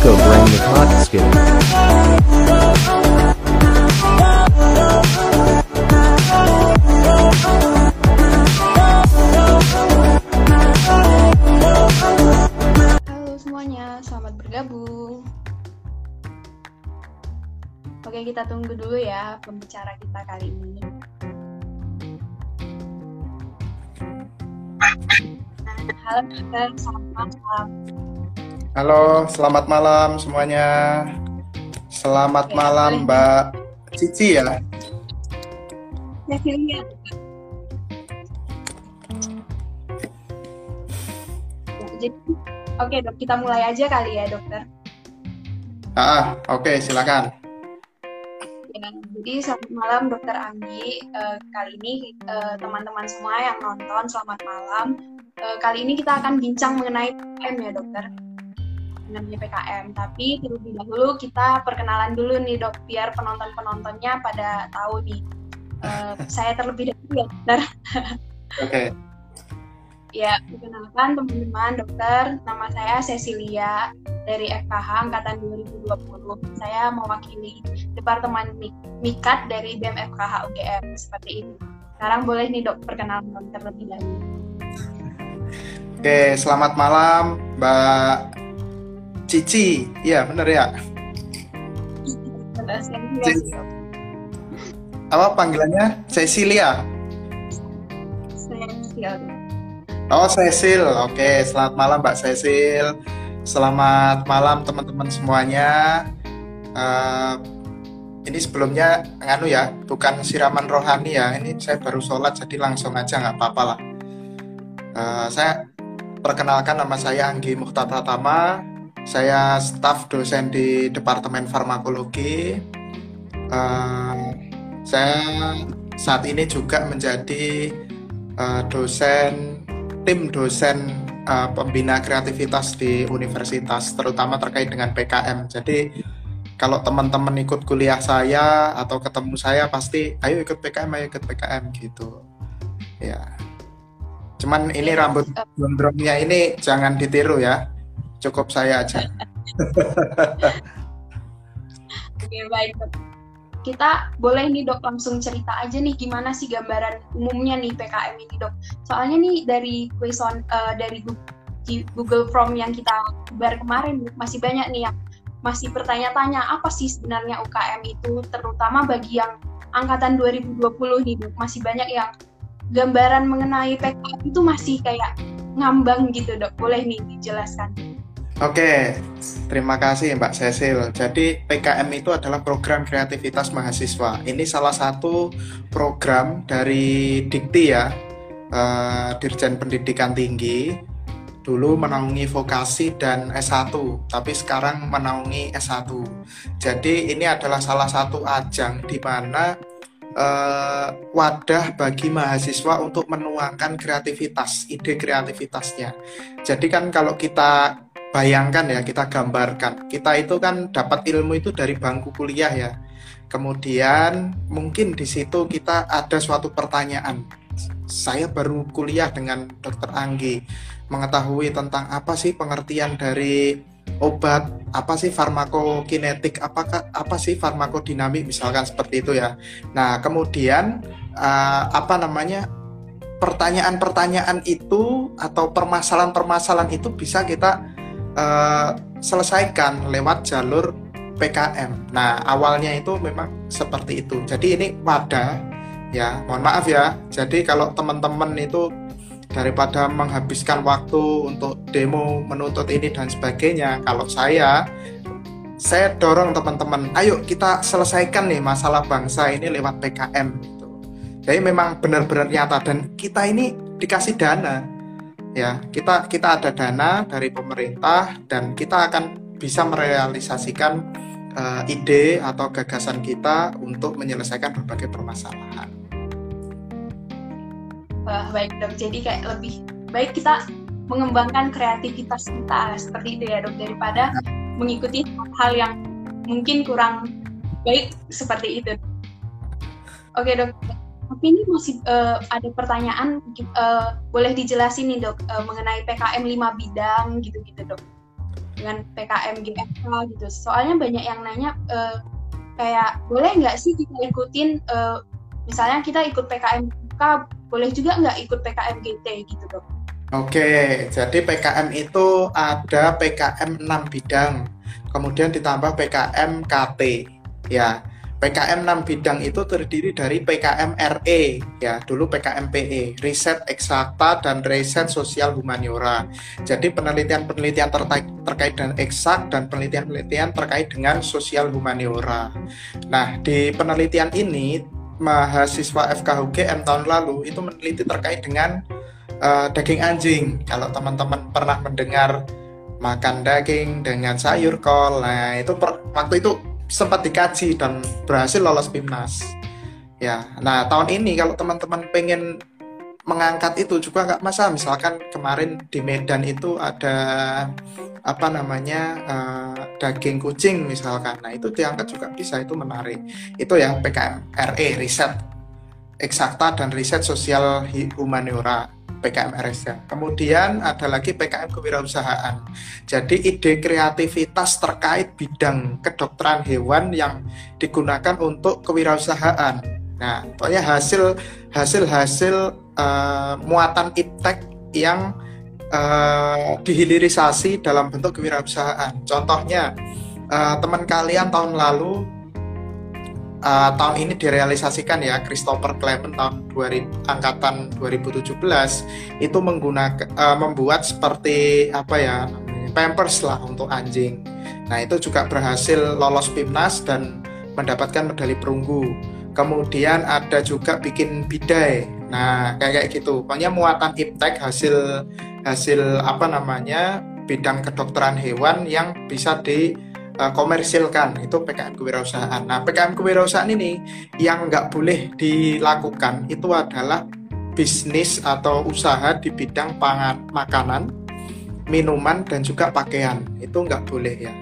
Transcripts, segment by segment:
Unko Brang the selamat bergabung. Oke, kita tunggu dulu ya pembicara kita kali ini. Halo, selamat malam. Halo, selamat malam semuanya. Selamat malam. Mbak Cici ya. Cecilia. Jadi, oke dok, kita mulai aja kali ya dokter. Ah, oke silakan. Ya, jadi selamat malam Dokter Anggi. Eh, kali ini eh, teman-teman semua yang nonton selamat malam. Eh, kali ini kita akan bincang mengenai PKM ya dokter, mengenai PKM. Tapi terlebih dahulu kita perkenalan dulu nih dok, biar penonton-penontonnya pada tahu nih. Eh, saya terlebih dahulu ya dokter. Oke. Ya, perkenalkan teman-teman dokter, nama saya Cecilia dari FKH Angkatan 2020. Saya mewakili Departemen Mik- Mikat dari BEM FKH UGM, seperti ini. Sekarang boleh nih dok, perkenalan dok terlebih dahulu. Oke, selamat malam Mbak Cici. Iya, bener ya. Apa panggilannya? Cecilia. Oh, Cecil. Oke, selamat malam Mbak Cecil. Selamat malam teman-teman semuanya. Eh, ini sebelumnya nganu ya, bukan siraman rohani ya. Ini saya baru sholat jadi langsung aja nggak apa-apa lah. Eh, saya perkenalkan nama saya Anggi Muhtatatama. Saya staf dosen di Departemen Farmakologi. Eh, saya saat ini juga menjadi eh, dosen tim dosen eh, pembina kreativitas di universitas, terutama terkait dengan PKM. Jadi kalau teman-teman ikut kuliah saya atau ketemu saya pasti, ayo ikut PKM, ayo ikut PKM gitu. Ya. Cuman ini rambut gondrongnya ini jangan ditiru ya. Cukup saya aja. Oke, baik. Kita boleh nih dok langsung cerita aja nih gimana sih gambaran umumnya nih PKM ini dok. Soalnya nih dari question eh, dari Google Form yang kita bar kemarin masih banyak nih yang masih bertanya-tanya apa sih sebenarnya UKM itu terutama bagi yang angkatan 2020 nih dok masih banyak yang gambaran mengenai PKM itu masih kayak ngambang gitu dok boleh nih dijelaskan Oke, terima kasih Mbak Cecil. Jadi PKM itu adalah program kreativitas mahasiswa. Ini salah satu program dari Dikti ya, eh, Dirjen Pendidikan Tinggi. Dulu menaungi vokasi dan S1, tapi sekarang menaungi S1. Jadi ini adalah salah satu ajang di mana eh, wadah bagi mahasiswa untuk menuangkan kreativitas, ide kreativitasnya. Jadi kan kalau kita bayangkan ya, kita gambarkan. Kita itu kan dapat ilmu itu dari bangku kuliah ya. Kemudian mungkin di situ kita ada suatu pertanyaan. Saya baru kuliah dengan Dr. Anggi, mengetahui tentang apa sih pengertian dari obat, apa sih farmakokinetik, apakah apa sih farmakodinamik misalkan seperti itu ya. Nah, kemudian eh, apa namanya? pertanyaan-pertanyaan itu atau permasalahan-permasalahan itu bisa kita eh, selesaikan lewat jalur PKM. Nah, awalnya itu memang seperti itu. Jadi ini wadah ya, mohon maaf ya. Jadi kalau teman-teman itu daripada menghabiskan waktu untuk demo, menuntut ini dan sebagainya, kalau saya saya dorong teman-teman, ayo kita selesaikan nih masalah bangsa ini lewat PKM gitu. Jadi memang benar-benar nyata dan kita ini dikasih dana ya kita kita ada dana dari pemerintah dan kita akan bisa merealisasikan eh, ide atau gagasan kita untuk menyelesaikan berbagai permasalahan. Wah, baik dok. Jadi kayak lebih baik kita mengembangkan kreativitas kita seperti itu ya dok daripada mengikuti hal yang mungkin kurang baik seperti itu. Oke dok. Tapi ini masih eh, ada pertanyaan, eh, boleh dijelasin nih dok eh, mengenai PKM 5 bidang gitu-gitu dok. dengan PKM GFK gitu. Soalnya banyak yang nanya uh, kayak boleh nggak sih kita ikutin uh, misalnya kita ikut PKM GFK boleh juga nggak ikut PKM GT gitu dok? Oke, jadi PKM itu ada PKM 6 bidang, kemudian ditambah PKM KT. Ya, PKM 6 bidang itu terdiri dari PKM RE, ya dulu PKM PE, Riset Eksakta dan Riset Sosial Humaniora. Jadi penelitian-penelitian terkait, terkait dengan eksak dan penelitian-penelitian terkait dengan sosial humaniora. Nah, di penelitian ini mahasiswa FKUGM tahun lalu itu meneliti terkait dengan uh, daging anjing. Kalau teman-teman pernah mendengar makan daging dengan sayur kol, nah itu per, waktu itu sempat dikaji dan berhasil lolos PIMNAS. Ya, nah tahun ini kalau teman-teman pengen mengangkat itu juga nggak masalah. Misalkan kemarin di Medan itu ada apa namanya uh, daging kucing misalkan, nah itu diangkat juga bisa itu menarik. Itu ya PKM RE riset eksakta dan riset sosial humaniora. PKM RSA. Kemudian ada lagi PKM kewirausahaan. Jadi ide kreativitas terkait bidang kedokteran hewan yang digunakan untuk kewirausahaan. Nah, pokoknya hasil hasil hasil uh, muatan iptek yang uh, dihilirisasi dalam bentuk kewirausahaan. Contohnya uh, teman kalian tahun lalu uh, tahun ini direalisasikan ya Christopher Clement tahun 2000 angkatan 2017 itu menggunakan uh, membuat seperti apa ya pampers lah untuk anjing. Nah, itu juga berhasil lolos PIMNAS dan mendapatkan medali perunggu. Kemudian ada juga bikin bidai. Nah, kayak kayak gitu. Pokoknya muatan iptek hasil hasil apa namanya? bidang kedokteran hewan yang bisa di uh, komersilkan itu PKM kewirausahaan. Nah PKM kewirausahaan ini yang nggak boleh dilakukan itu adalah bisnis atau usaha di bidang pangan, makanan, minuman dan juga pakaian itu nggak boleh ya.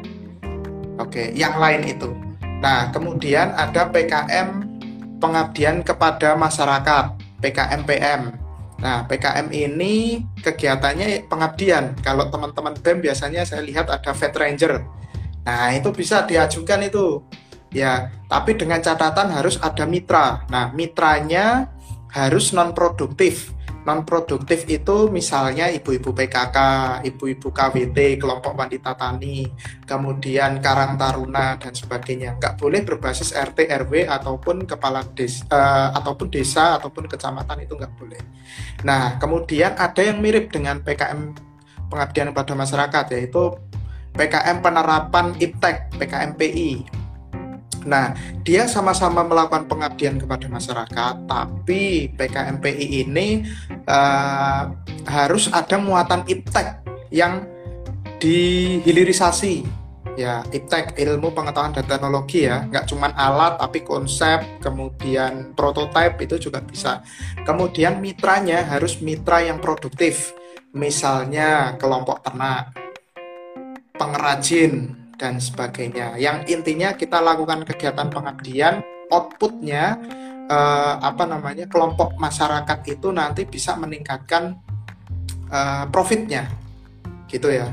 Oke, yang lain itu. Nah kemudian ada PKM pengabdian kepada masyarakat PKM PM. Nah, PKM ini kegiatannya pengabdian. Kalau teman-teman BEM biasanya saya lihat ada Vet Ranger. Nah, itu bisa diajukan itu. Ya, tapi dengan catatan harus ada mitra. Nah, mitranya harus non produktif. Non produktif itu misalnya ibu-ibu PKK, ibu-ibu KWT, kelompok wanita tani, kemudian Karang Taruna dan sebagainya. Nggak boleh berbasis RT RW ataupun kepala desa uh, ataupun desa ataupun kecamatan itu nggak boleh. Nah, kemudian ada yang mirip dengan PKM pengabdian pada masyarakat yaitu PKM penerapan IPTEK, PKMPI. Nah, dia sama-sama melakukan pengabdian kepada masyarakat, tapi PKMPI ini uh, harus ada muatan IPTEK yang dihilirisasi. Ya, IPTEK ilmu pengetahuan dan teknologi ya, nggak cuma alat tapi konsep, kemudian prototipe itu juga bisa. Kemudian mitranya harus mitra yang produktif, misalnya kelompok ternak, pengrajin dan sebagainya. Yang intinya kita lakukan kegiatan pengabdian, outputnya eh, apa namanya kelompok masyarakat itu nanti bisa meningkatkan eh, profitnya, gitu ya.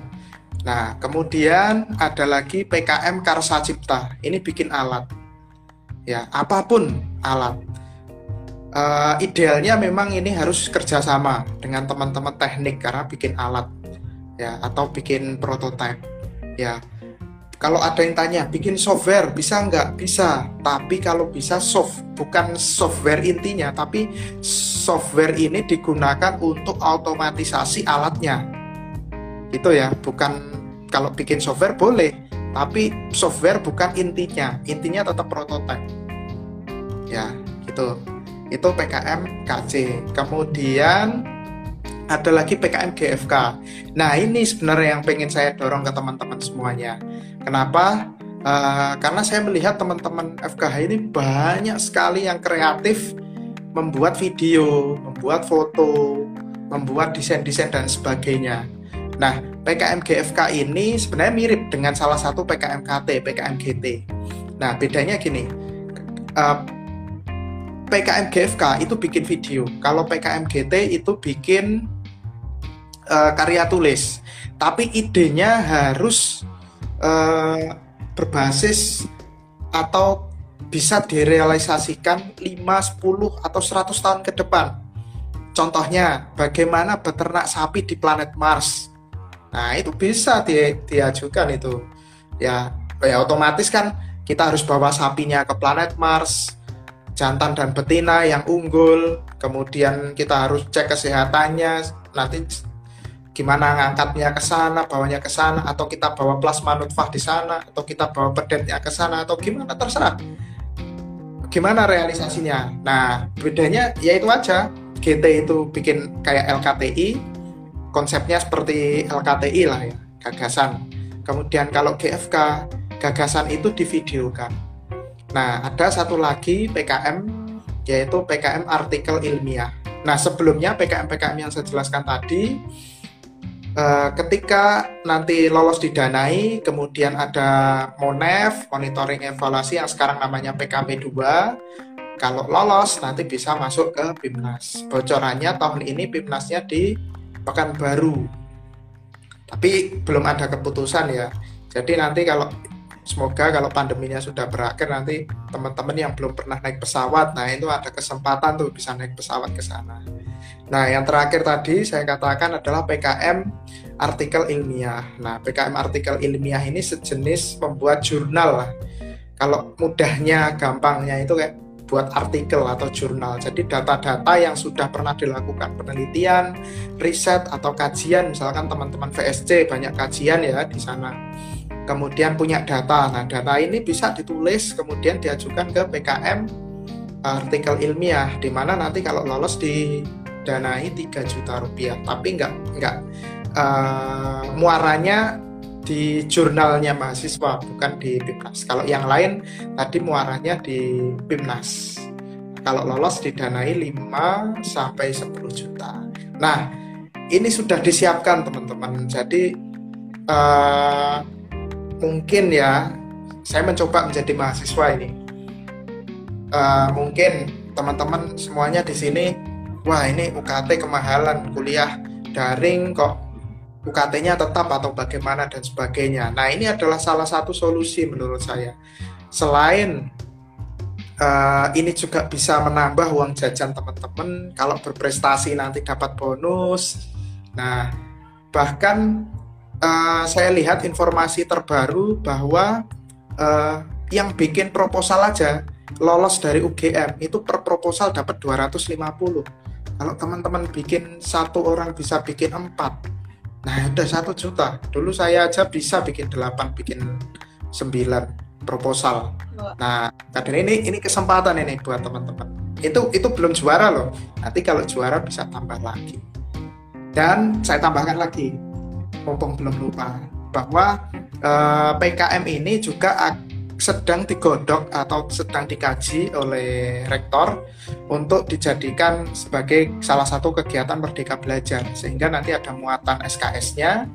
Nah, kemudian ada lagi PKM Karsa Cipta. Ini bikin alat, ya apa pun alat. Uh, idealnya memang ini harus kerjasama dengan teman-teman teknik karena bikin alat ya atau bikin prototipe ya kalau ada yang tanya bikin software bisa nggak? Bisa tapi kalau bisa soft bukan software intinya tapi software ini digunakan untuk otomatisasi alatnya. Gitu ya bukan kalau bikin software boleh tapi software bukan intinya intinya tetap prototipe. Ya gitu. Itu PKM KC kemudian ada lagi PKM GFK. Nah ini sebenarnya yang pengen saya dorong ke teman-teman semuanya. Kenapa? Uh, karena saya melihat teman-teman FKH ini banyak sekali yang kreatif membuat video, membuat foto, membuat desain-desain dan sebagainya. Nah, PKM GFK ini sebenarnya mirip dengan salah satu PKM KT, PKM GT. Nah, bedanya gini, uh, PKM GFK itu bikin video, kalau PKM GT itu bikin eh, karya tulis, tapi idenya harus eh, berbasis atau bisa direalisasikan 5, 10 atau 100 tahun ke depan. Contohnya, bagaimana beternak sapi di planet Mars. Nah, itu bisa di, diajukan itu. Ya, ya otomatis kan kita harus bawa sapinya ke planet Mars, jantan dan betina yang unggul, kemudian kita harus cek kesehatannya, nanti gimana ngangkatnya ke sana, bawanya ke sana, atau kita bawa plasma nutfah di sana, atau kita bawa pedetnya ke sana, atau gimana terserah. Gimana realisasinya? Nah, bedanya ya itu aja. GT itu bikin kayak LKTI, konsepnya seperti LKTI lah ya, gagasan. Kemudian kalau GFK, gagasan itu divideokan. Nah, ada satu lagi PKM, yaitu PKM artikel ilmiah. Nah, sebelumnya PKM-PKM yang saya jelaskan tadi, eh, ketika nanti lolos didanai, kemudian ada MONEV, monitoring evaluasi yang sekarang namanya PKP 2, kalau lolos nanti bisa masuk ke PIMNAS. Bocorannya tahun ini PIMNASnya di Pekanbaru. Tapi belum ada keputusan ya. Jadi nanti kalau semoga kalau pandeminya sudah berakhir nanti teman-teman yang belum pernah naik pesawat, nah itu ada kesempatan tuh bisa naik pesawat ke sana. Nah, yang terakhir tadi saya katakan adalah PKM artikel ilmiah. Nah, PKM artikel ilmiah ini sejenis membuat jurnal. Kalau mudahnya, gampangnya itu kayak buat artikel atau jurnal. Jadi data-data yang sudah pernah dilakukan penelitian, riset atau kajian, misalkan teman-teman VSC banyak kajian ya di sana. Kemudian punya data. Nah, data ini bisa ditulis kemudian diajukan ke PKM artikel ilmiah di mana nanti kalau lolos didanai 3 juta rupiah. Tapi nggak nggak uh, muaranya di jurnalnya mahasiswa bukan di PIMNAS. Kalau yang lain tadi muaranya di PIMNAS. Kalau lolos didanai 5 sampai 10 juta. Nah, ini sudah disiapkan teman-teman. Jadi uh, mungkin ya saya mencoba menjadi mahasiswa ini. Uh, mungkin teman-teman semuanya di sini, wah ini UKT kemahalan kuliah daring kok UKT-nya tetap atau bagaimana dan sebagainya. Nah, ini adalah salah satu solusi menurut saya. Selain uh, ini juga bisa menambah uang jajan teman-teman kalau berprestasi nanti dapat bonus. Nah, bahkan uh, saya lihat informasi terbaru bahwa uh, yang bikin proposal aja lolos dari UGM itu per proposal dapat 250. Kalau teman-teman bikin satu orang bisa bikin empat, Nah, udah satu juta. Dulu saya aja bisa bikin delapan, bikin sembilan proposal. Nah, kadang ini ini kesempatan ini buat teman-teman. Itu itu belum juara loh. Nanti kalau juara bisa tambah lagi. Dan saya tambahkan lagi, mumpung belum lupa, bahwa eh, PKM ini juga sedang digodok atau sedang dikaji oleh rektor untuk dijadikan sebagai salah satu kegiatan Merdeka Belajar sehingga nanti ada muatan SKS-nya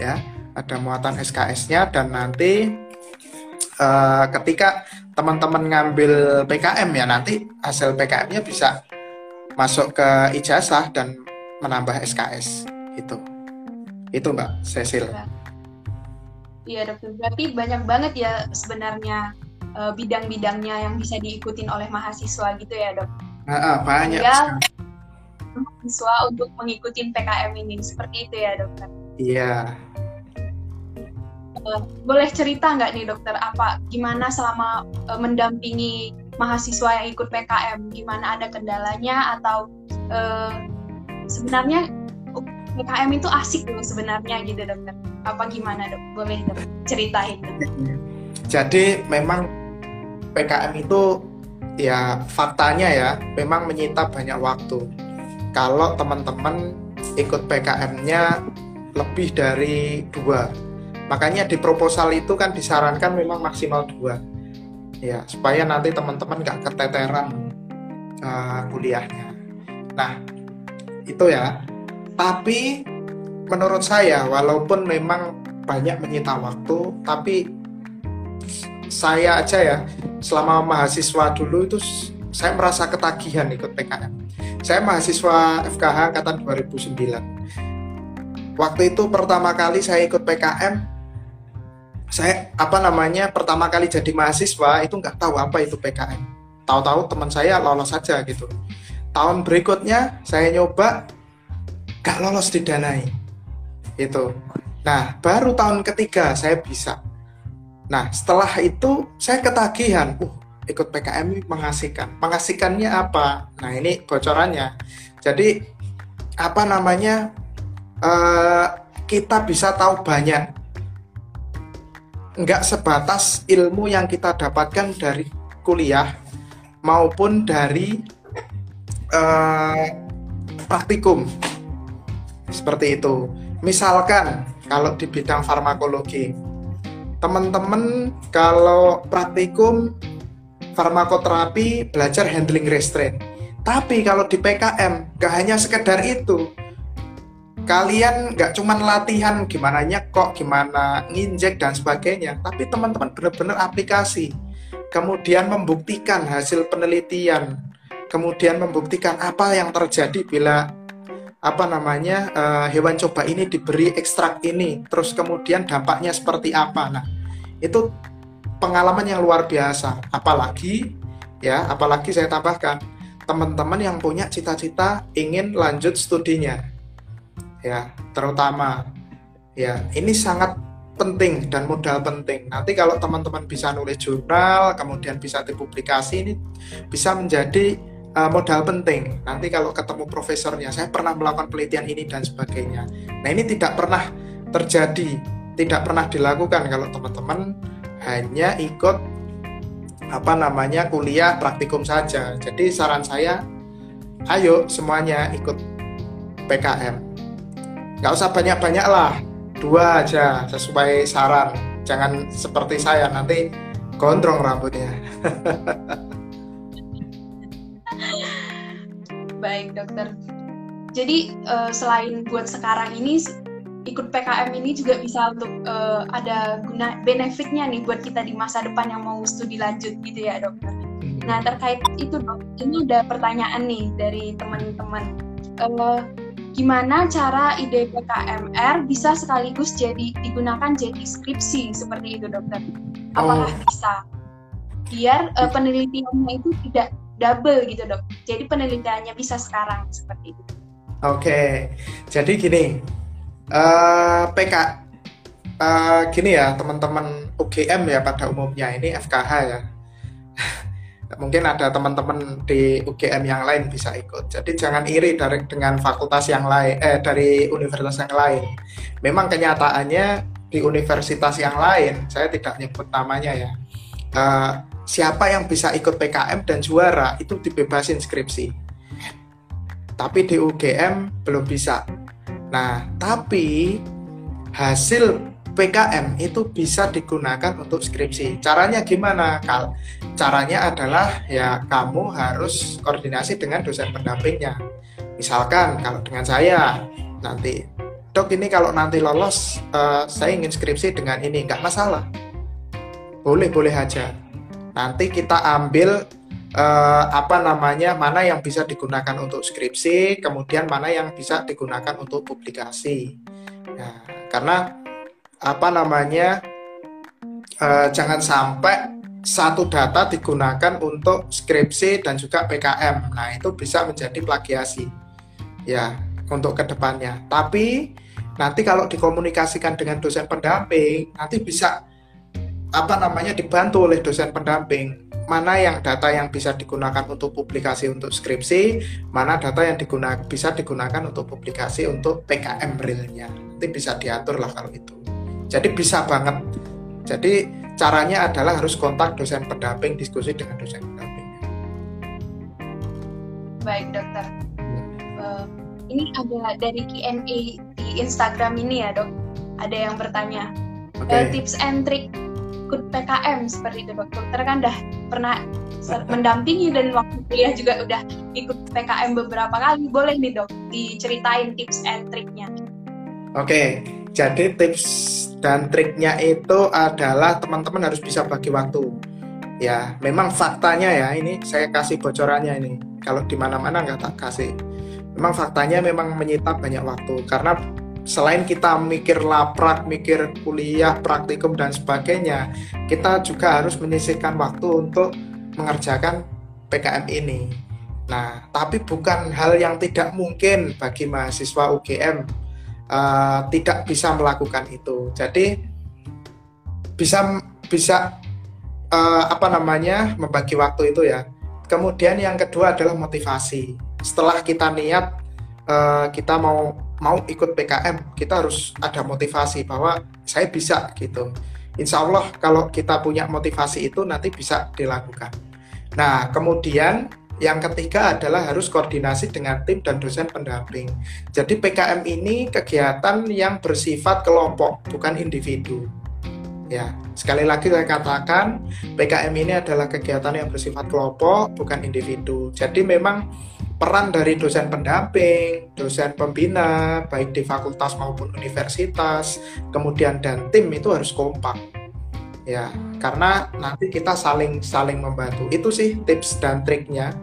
ya ada muatan SKS-nya dan nanti uh, ketika teman-teman ngambil PKM ya nanti hasil PKM-nya bisa masuk ke ijazah dan menambah SKS itu itu Mbak Cecil. Ya. Iya dokter, berarti banyak banget ya sebenarnya uh, bidang-bidangnya yang bisa diikutin oleh mahasiswa gitu ya dok? Uh, banyak. Ya, mahasiswa untuk mengikuti PKM ini seperti itu ya dokter? Iya. Uh, boleh cerita nggak nih dokter apa gimana selama uh, mendampingi mahasiswa yang ikut PKM gimana ada kendalanya atau uh, sebenarnya PKM itu asik loh sebenarnya gitu dokter apa gimana dok? Boleh dok ceritain. Jadi memang PKM itu ya faktanya ya memang menyita banyak waktu. Kalau teman-teman ikut PKM-nya lebih dari dua. Makanya di proposal itu kan disarankan memang maksimal dua. Ya supaya nanti teman-teman nggak keteteran uh, kuliahnya. Nah itu ya tapi menurut saya walaupun memang banyak menyita waktu, tapi saya aja ya selama mahasiswa dulu itu saya merasa ketagihan ikut PKM. Saya mahasiswa FKH angkatan 2009. waktu itu pertama kali saya ikut PKM saya apa namanya pertama kali jadi mahasiswa itu nggak tahu apa itu PKM tahu-tahu teman saya lolos saja gitu tahun berikutnya saya nyoba nggak lolos didanai. Itu. Nah baru tahun ketiga saya bisa. Nah setelah itu saya ketagihan. Uh ikut PKM mengasihkan. Mengasihkannya apa? Nah ini bocorannya. Jadi apa namanya uh, kita bisa tahu banyak. Nggak sebatas ilmu yang kita dapatkan dari kuliah maupun dari uh, praktikum seperti itu. Misalkan kalau di bidang farmakologi teman-teman kalau praktikum farmakoterapi belajar handling restraint. Tapi kalau di PKM gak hanya sekedar itu. Kalian nggak cuma latihan gimana nyekok, gimana nginjek dan sebagainya, tapi teman-teman benar-benar aplikasi, kemudian membuktikan hasil penelitian, kemudian membuktikan apa yang terjadi bila apa namanya uh, hewan coba ini diberi ekstrak ini, terus kemudian dampaknya seperti apa. Nah, itu pengalaman yang luar biasa. Apalagi ya, apalagi saya tambahkan teman-teman yang punya cita-cita ingin lanjut studinya ya terutama ya ini sangat penting dan modal penting nanti kalau teman-teman bisa nulis jurnal kemudian bisa dipublikasi ini bisa menjadi uh, modal penting. Nanti kalau ketemu profesornya saya pernah melakukan penelitian ini dan sebagainya. Nah ini tidak pernah terjadi tidak pernah dilakukan kalau teman-teman hanya ikut apa namanya kuliah praktikum saja. Jadi saran saya ayo semuanya ikut PKM nggak usah banyak-banyak lah dua aja sesuai saran. Jangan seperti saya nanti gondrong rambutnya baik dokter jadi uh, selain buat sekarang ini ikut PKM ini juga bisa untuk uh, ada guna benefitnya nih buat kita di masa depan yang mau studi lanjut gitu ya dokter. Hmm. Nah terkait itu dok, ini ada pertanyaan nih dari teman-teman. Uh, gimana cara ide PKMR bisa sekaligus jadi digunakan jadi skripsi seperti itu dokter? Apakah oh. bisa? Biar uh, penelitiannya itu tidak double gitu dok. Jadi penelitiannya bisa sekarang seperti itu. Oke, jadi gini, uh, eh, PK uh, eh, gini ya teman-teman UGM ya pada umumnya ini FKH ya mungkin ada teman-teman di UGM yang lain bisa ikut. Jadi jangan iri dari dengan fakultas yang lain eh dari universitas yang lain. Memang kenyataannya di universitas yang lain, saya tidak nyebut namanya ya. Uh, siapa yang bisa ikut PKM dan juara itu dibebasin skripsi. Tapi di UGM belum bisa. Nah, tapi hasil PKM itu bisa digunakan untuk skripsi. Caranya gimana, Kal? Caranya adalah ya kamu harus koordinasi dengan dosen pendampingnya. Misalkan kalau dengan saya nanti, dok ini kalau nanti lolos, uh, saya ingin skripsi dengan ini, nggak masalah. Boleh-boleh aja. Nanti kita ambil uh, apa namanya mana yang bisa digunakan untuk skripsi, kemudian mana yang bisa digunakan untuk publikasi. Nah, karena apa namanya uh, jangan sampai satu data digunakan untuk skripsi dan juga PKM. Nah, itu bisa menjadi plagiasi. Ya, untuk ke depannya. Tapi nanti kalau dikomunikasikan dengan dosen pendamping, nanti bisa apa namanya dibantu oleh dosen pendamping. Mana yang data yang bisa digunakan untuk publikasi untuk skripsi, mana data yang digunakan bisa digunakan untuk publikasi untuk PKM realnya. Nanti bisa diatur lah kalau itu. Jadi bisa banget. Jadi caranya adalah harus kontak dosen pendamping, diskusi dengan dosen pendamping. Baik dokter. Uh, ini ada dari Q&A di Instagram ini ya dok. Ada yang bertanya okay. uh, tips and trick ikut PKM seperti itu dok. Dokter kan udah pernah mendampingi dan waktu kuliah juga udah ikut PKM beberapa kali. Boleh nih dok diceritain tips and triknya. Oke, jadi tips dan triknya itu adalah teman-teman harus bisa bagi waktu ya memang faktanya ya ini saya kasih bocorannya ini kalau di mana-mana nggak tak kasih memang faktanya memang menyita banyak waktu karena selain kita mikir laprak, mikir kuliah, praktikum dan sebagainya, kita juga harus menyisihkan waktu untuk mengerjakan PKM ini. Nah, tapi bukan hal yang tidak mungkin bagi mahasiswa UGM uh, tidak bisa melakukan itu. Jadi bisa bisa uh, apa namanya membagi waktu itu ya. Kemudian yang kedua adalah motivasi. Setelah kita niat uh, kita mau mau ikut PKM, kita harus ada motivasi bahwa saya bisa gitu. Insya Allah kalau kita punya motivasi itu nanti bisa dilakukan. Nah kemudian yang ketiga adalah harus koordinasi dengan tim dan dosen pendamping. Jadi PKM ini kegiatan yang bersifat kelompok, bukan individu. Ya, sekali lagi saya katakan PKM ini adalah kegiatan yang bersifat kelompok, bukan individu. Jadi memang peran dari dosen pendamping, dosen pembina, baik di fakultas maupun universitas, kemudian dan tim itu harus kompak. Ya, karena nanti kita saling saling membantu. Itu sih tips dan triknya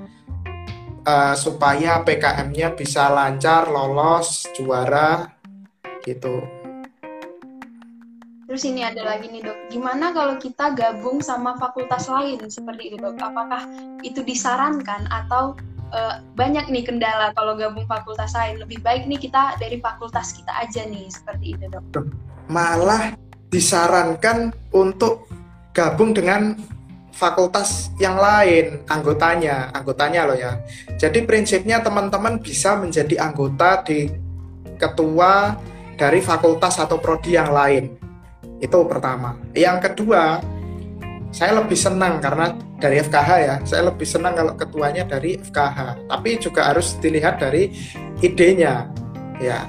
uh, supaya PKM-nya bisa lancar, lolos, juara gitu. Terus ini ada lagi nih dok, gimana kalau kita gabung sama fakultas lain seperti itu dok? Apakah itu disarankan atau uh, banyak nih kendala kalau gabung fakultas lain? Lebih baik nih kita dari fakultas kita aja nih seperti itu dok. Malah disarankan untuk gabung dengan fakultas yang lain anggotanya anggotanya loh ya jadi prinsipnya teman-teman bisa menjadi anggota di ketua dari fakultas atau prodi yang lain itu pertama yang kedua saya lebih senang karena dari FKH ya. Saya lebih senang kalau ketuanya dari FKH tapi juga harus dilihat dari idenya. Ya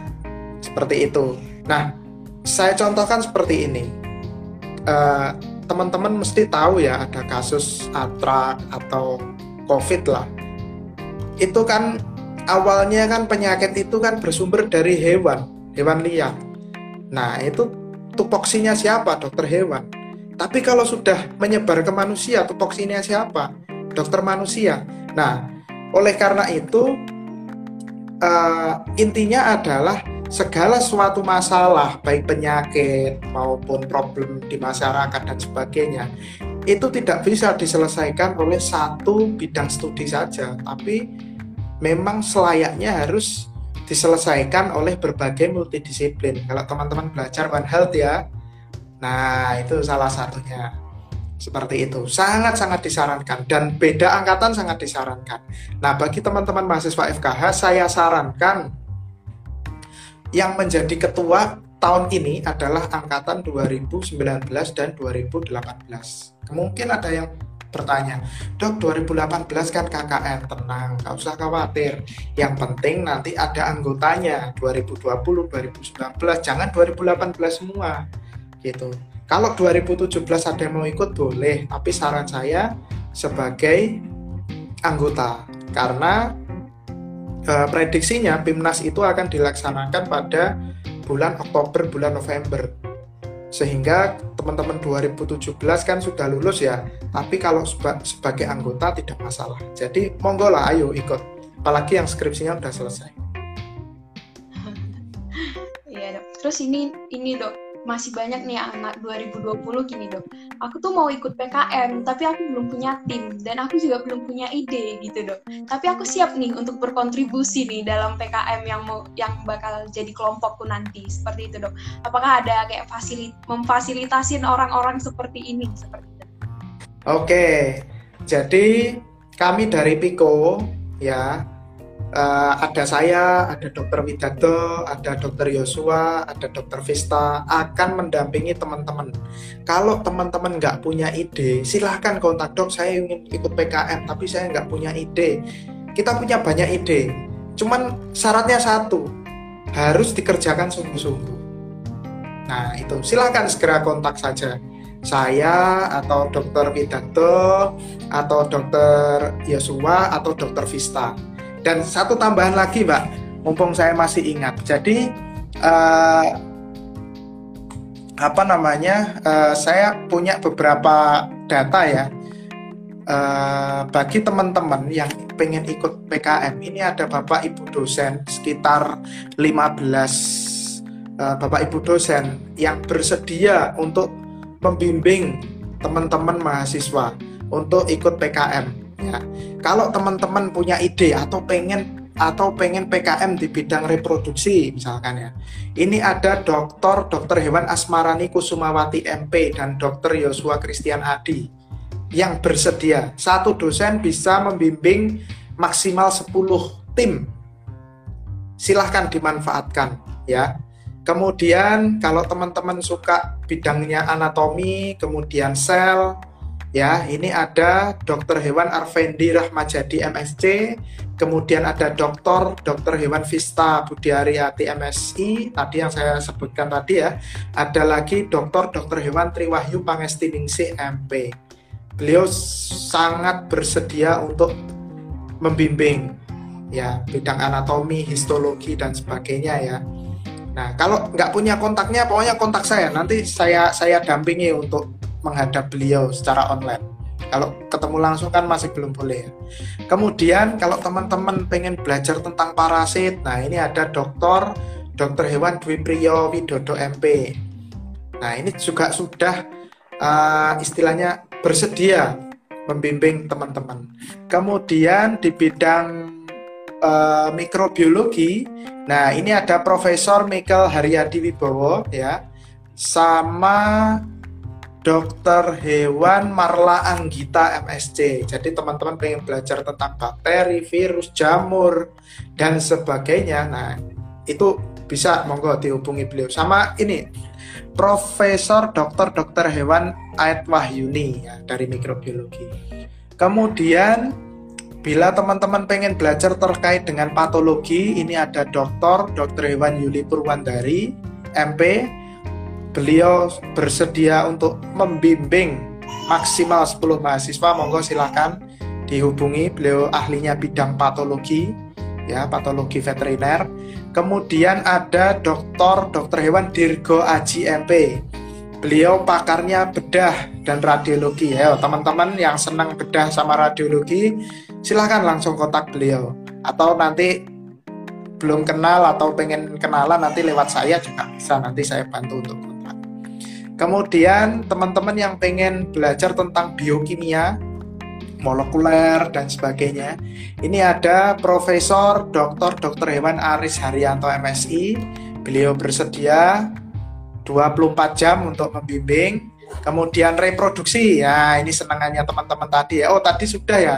seperti itu. Nah saya contohkan seperti ini. Uh, teman-teman mesti tahu ya ada kasus atrak atau covid lah. Itu kan awalnya kan penyakit itu kan bersumber dari hewan hewan liar. Nah itu tupoksinya siapa? Dokter hewan tapi kalau sudah menyebar ke manusia tupoksinya siapa? Dokter manusia. Nah oleh karena itu uh, intinya adalah segala suatu masalah baik penyakit maupun problem di masyarakat dan sebagainya itu tidak bisa diselesaikan oleh satu bidang studi saja. Tapi memang selayaknya harus diselesaikan oleh berbagai multidisiplin. Kalau teman-teman belajar One Health ya nah itu salah satunya. Seperti itu. Sangat-sangat disarankan. Dan beda angkatan sangat disarankan. Nah bagi teman-teman mahasiswa FKH saya sarankan yang menjadi ketua tahun ini adalah angkatan 2019 dan 2018. Mungkin ada yang bertanya, dok 2018 kan KKN, tenang, nggak usah khawatir. Yang penting nanti ada anggotanya 2020, 2019, jangan 2018 semua, gitu. Kalau 2017 ada yang mau ikut boleh, tapi saran saya sebagai anggota. Karena uh, prediksinya PIMNAS itu akan dilaksanakan pada bulan Oktober bulan November. Sehingga teman-teman 2017 kan sudah lulus ya. Tapi kalau seba sebagai anggota tidak masalah. Jadi monggo lah ayo ikut. Apalagi yang skripsinya sudah selesai. Iya terus ini ini dok masih banyak nih anak 2020 gini dok. Aku tuh mau ikut PKM tapi aku belum punya tim dan aku juga belum punya ide gitu dok. Tapi aku siap nih untuk berkontribusi nih dalam PKM yang mau yang bakal jadi kelompokku nanti seperti itu dok. Apakah ada kayak fasilit memfasilitasin orang-orang seperti ini seperti itu? Oke. Jadi kami dari Piko ya uh, ada saya, ada Dokter Widato, ada Dokter Yosua, ada Dokter Vista akan mendampingi teman-teman. Kalau teman-teman nggak punya ide, silahkan kontak dok. Saya ingin ikut PKM, tapi saya nggak punya ide. Kita punya banyak ide, cuman syaratnya satu, harus dikerjakan sungguh-sungguh. Nah itu silahkan segera kontak saja saya atau dokter Widanto atau dokter Yosua atau dokter Vista dan satu tambahan lagi, Mbak, mumpung saya masih ingat. Jadi uh, apa namanya? Uh, saya punya beberapa data ya. Uh, bagi teman-teman yang pengen ikut PKM ini ada Bapak Ibu dosen sekitar 15 uh, Bapak Ibu dosen yang bersedia untuk membimbing teman-teman mahasiswa untuk ikut PKM ya. Kalau teman-teman punya ide atau pengen atau pengen PKM di bidang reproduksi misalkan ya. Ini ada Dokter Dokter Hewan Asmarani Kusumawati MP dan Dokter Yosua Christian Adi yang bersedia. Satu dosen bisa membimbing maksimal 10 tim. Silahkan dimanfaatkan ya. Kemudian kalau teman-teman suka bidangnya anatomi, kemudian sel, ya ini ada dokter hewan Arvendi Rahmajadi MSc kemudian ada dokter dokter hewan Vista Budiariati MSI tadi yang saya sebutkan tadi ya. Ada lagi dokter dokter hewan Triwahyu Pangestiningsih MP beliau sangat bersedia untuk membimbing ya bidang anatomi histologi dan sebagainya ya. Nah kalau nggak punya kontaknya pokoknya kontak saya. Nanti saya saya dampingi untuk menghadap beliau secara online kalau ketemu langsung kan masih belum boleh. Kemudian kalau teman-teman pengen belajar tentang parasit, nah ini ada dokter dokter hewan Dwi Priyo Widodo MP. Nah ini juga sudah uh, istilahnya bersedia membimbing teman-teman. Kemudian di bidang uh, mikrobiologi, nah ini ada Profesor Michael Haryadi Wibowo ya, sama dokter hewan Marla Anggita MSc. Jadi teman-teman pengen belajar tentang bakteri, virus, jamur dan sebagainya. Nah, itu bisa monggo dihubungi beliau. Sama ini Profesor Dokter Dokter Hewan Ait Wahyuni ya, dari mikrobiologi. Kemudian bila teman-teman pengen belajar terkait dengan patologi, ini ada Dokter Dokter Hewan Yuli Purwandari MP beliau bersedia untuk membimbing maksimal 10 mahasiswa. Monggo silahkan dihubungi beliau ahlinya bidang patologi ya patologi veteriner. Kemudian ada dokter dokter hewan Dirgo Aji MP beliau pakarnya bedah dan radiologi ya. Teman-teman yang senang bedah sama radiologi silahkan langsung kontak beliau. Atau nanti belum kenal atau pengen kenalan nanti lewat saya juga bisa. Nanti saya bantu untuk Kemudian teman-teman yang pengen belajar tentang biokimia, molekuler dan sebagainya, ini ada Profesor Dr. Dr. Hewan Aris Haryanto MSI. Beliau bersedia 24 jam untuk membimbing. Kemudian reproduksi, ya ini senangannya teman-teman tadi ya. Oh tadi sudah ya.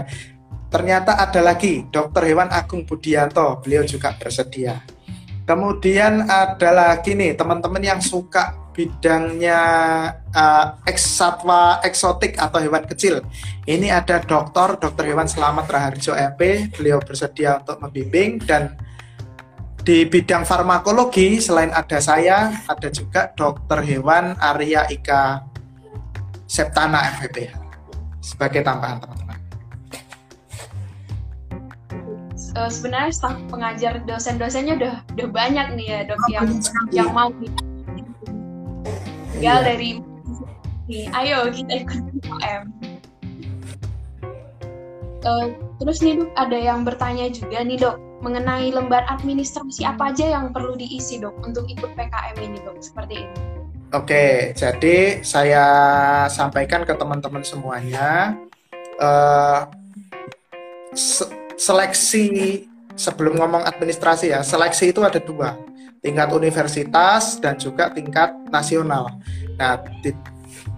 Ternyata ada lagi Dr. Hewan Agung Budianto, beliau juga bersedia. Kemudian ada lagi nih teman-teman yang suka bidangnya uh, eks satwa eksotik atau hewan kecil. Ini ada dokter, dokter hewan Selamat Raharjo MP. Beliau bersedia untuk membimbing dan di bidang farmakologi selain ada saya, ada juga dokter hewan Arya Ika Septana FVPH sebagai tambahan teman-teman. Uh, sebenarnya staf pengajar dosen-dosennya udah udah banyak nih ya dok yang yang mau tinggal iya. dari ayo kita ikut UM uh, terus nih dok ada yang bertanya juga nih dok mengenai lembar administrasi apa aja yang perlu diisi dok untuk ikut PKM ini dok? Seperti ini. Oke, jadi saya sampaikan ke teman-teman semuanya. Uh, se seleksi sebelum ngomong administrasi ya, seleksi itu ada dua tingkat universitas dan juga tingkat nasional. Nah, di,